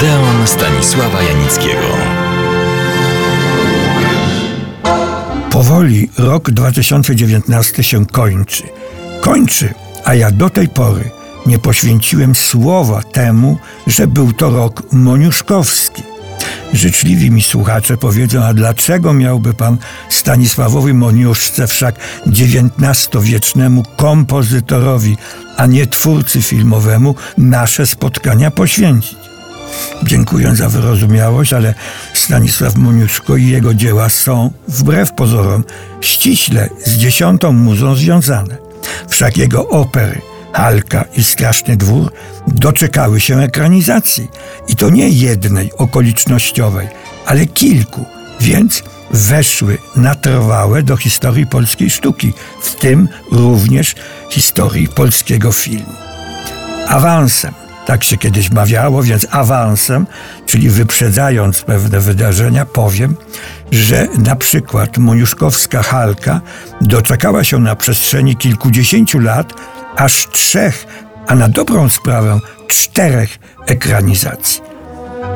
Odeon Stanisława Janickiego. Powoli rok 2019 się kończy. Kończy, a ja do tej pory nie poświęciłem słowa temu, że był to rok moniuszkowski. Życzliwi mi słuchacze powiedzą, a dlaczego miałby pan Stanisławowi Moniuszce, wszak XIX-wiecznemu kompozytorowi, a nie twórcy filmowemu, nasze spotkania poświęcić? Dziękuję za wyrozumiałość, ale Stanisław Moniuszko i jego dzieła są, wbrew pozorom, ściśle z dziesiątą muzą związane. Wszak jego opery Halka i Straszny Dwór doczekały się ekranizacji. I to nie jednej okolicznościowej, ale kilku, więc weszły na trwałe do historii polskiej sztuki, w tym również historii polskiego filmu. Awansem, tak się kiedyś mawiało, więc awansem, czyli wyprzedzając pewne wydarzenia, powiem, że na przykład Moniuszkowska Halka doczekała się na przestrzeni kilkudziesięciu lat aż trzech, a na dobrą sprawę czterech ekranizacji.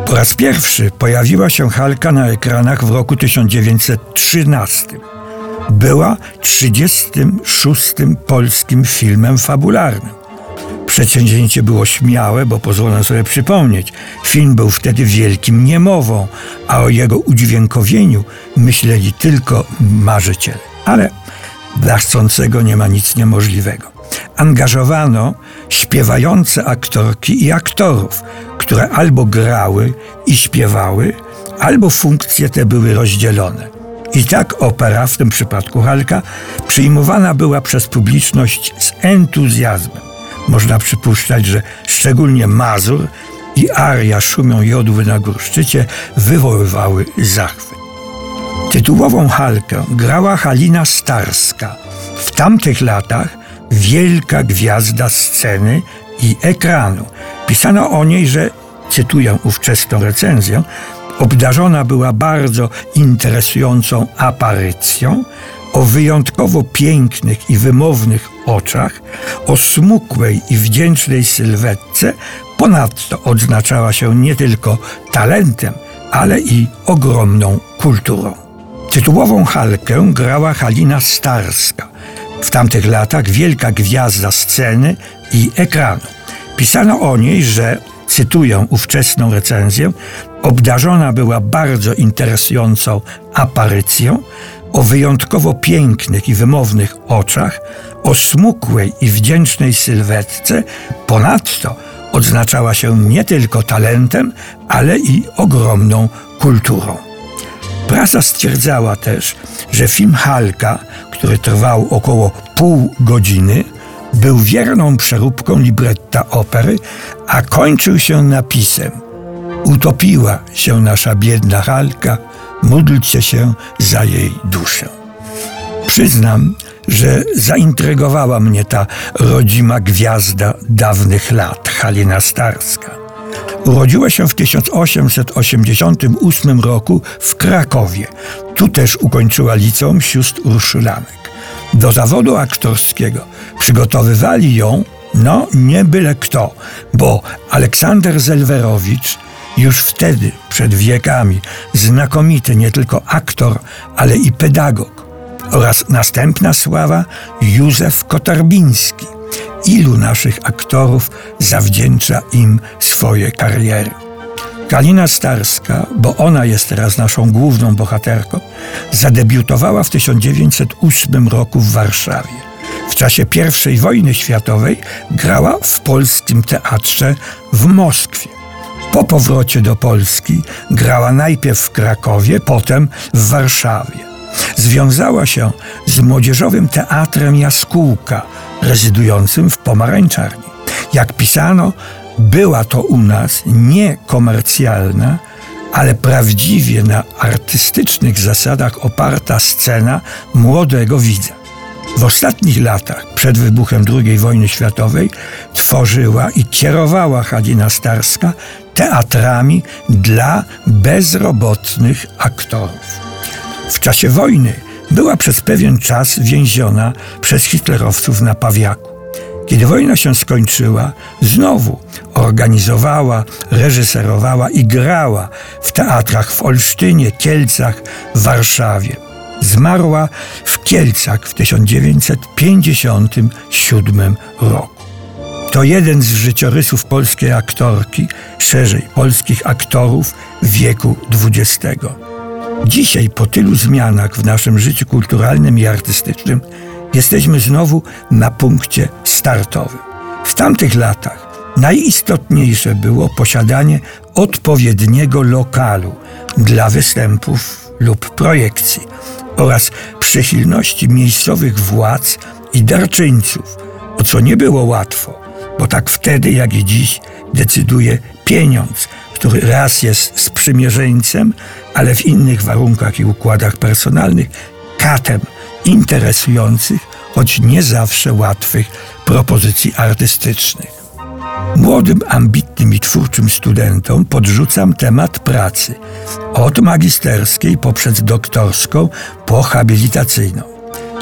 Po raz pierwszy pojawiła się Halka na ekranach w roku 1913. Była 36. polskim filmem fabularnym. Przedsięwzięcie było śmiałe, bo pozwolę sobie przypomnieć. Film był wtedy wielkim niemową, a o jego udźwiękowieniu myśleli tylko marzyciele. Ale dla chcącego nie ma nic niemożliwego angażowano śpiewające aktorki i aktorów, które albo grały i śpiewały, albo funkcje te były rozdzielone. I tak opera, w tym przypadku Halka, przyjmowana była przez publiczność z entuzjazmem. Można przypuszczać, że szczególnie Mazur i aria Szumią Jodły na Górszczycie wywoływały zachwyt. Tytułową Halkę grała Halina Starska. W tamtych latach wielka gwiazda sceny i ekranu. Pisano o niej, że, cytuję ówczesną recenzję, obdarzona była bardzo interesującą aparycją, o wyjątkowo pięknych i wymownych oczach, o smukłej i wdzięcznej sylwetce, ponadto odznaczała się nie tylko talentem, ale i ogromną kulturą. Tytułową Halkę grała Halina Starska, w tamtych latach wielka gwiazda sceny i ekranu. Pisano o niej, że, cytuję ówczesną recenzję, obdarzona była bardzo interesującą aparycją, o wyjątkowo pięknych i wymownych oczach, o smukłej i wdzięcznej sylwetce, ponadto odznaczała się nie tylko talentem, ale i ogromną kulturą. Prasa stwierdzała też, że film Halka, który trwał około pół godziny, był wierną przeróbką libretta opery, a kończył się napisem Utopiła się nasza biedna Halka, módlcie się za jej duszę. Przyznam, że zaintrygowała mnie ta rodzima gwiazda dawnych lat, Halina Starska. Urodziła się w 1888 roku w Krakowie. Tu też ukończyła liceum sióstr Urszulanek. Do zawodu aktorskiego przygotowywali ją, no nie byle kto, bo Aleksander Zelwerowicz już wtedy, przed wiekami, znakomity nie tylko aktor, ale i pedagog. Oraz następna sława Józef Kotarbiński – ilu naszych aktorów zawdzięcza im swoje kariery. Kalina Starska, bo ona jest teraz naszą główną bohaterką, zadebiutowała w 1908 roku w Warszawie. W czasie I wojny światowej grała w polskim teatrze w Moskwie. Po powrocie do Polski grała najpierw w Krakowie, potem w Warszawie. Związała się z Młodzieżowym Teatrem Jaskółka, rezydującym w pomarańczarni. Jak pisano, była to u nas nie komercjalna, ale prawdziwie na artystycznych zasadach oparta scena młodego widza. W ostatnich latach, przed wybuchem II wojny światowej, tworzyła i kierowała Halina Starska teatrami dla bezrobotnych aktorów. W czasie wojny była przez pewien czas więziona przez hitlerowców na Pawiaku. Kiedy wojna się skończyła, znowu organizowała, reżyserowała i grała w teatrach w Olsztynie, Kielcach, Warszawie. Zmarła w Kielcach w 1957 roku. To jeden z życiorysów polskiej aktorki, szerzej polskich aktorów wieku XX. Dzisiaj, po tylu zmianach w naszym życiu kulturalnym i artystycznym, jesteśmy znowu na punkcie startowym. W tamtych latach najistotniejsze było posiadanie odpowiedniego lokalu dla występów lub projekcji oraz przychylności miejscowych władz i darczyńców, o co nie było łatwo, bo tak wtedy, jak i dziś, decyduje pieniądz, który raz jest sprzymierzeńcem, ale w innych warunkach i układach personalnych katem interesujących, choć nie zawsze łatwych propozycji artystycznych. Młodym, ambitnym i twórczym studentom podrzucam temat pracy, od magisterskiej poprzez doktorską po habilitacyjną.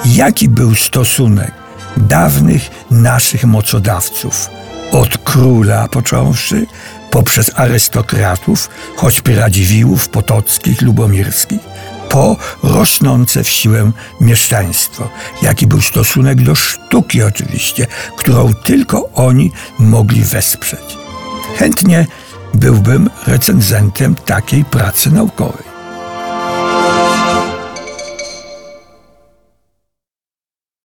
Jaki był stosunek dawnych naszych mocodawców, od króla począwszy, poprzez arystokratów, choćby Radziwiłłów, Potockich, Lubomirskich, po rosnące w siłę mieszczaństwo. Jaki był stosunek do sztuki oczywiście, którą tylko oni mogli wesprzeć. Chętnie byłbym recenzentem takiej pracy naukowej.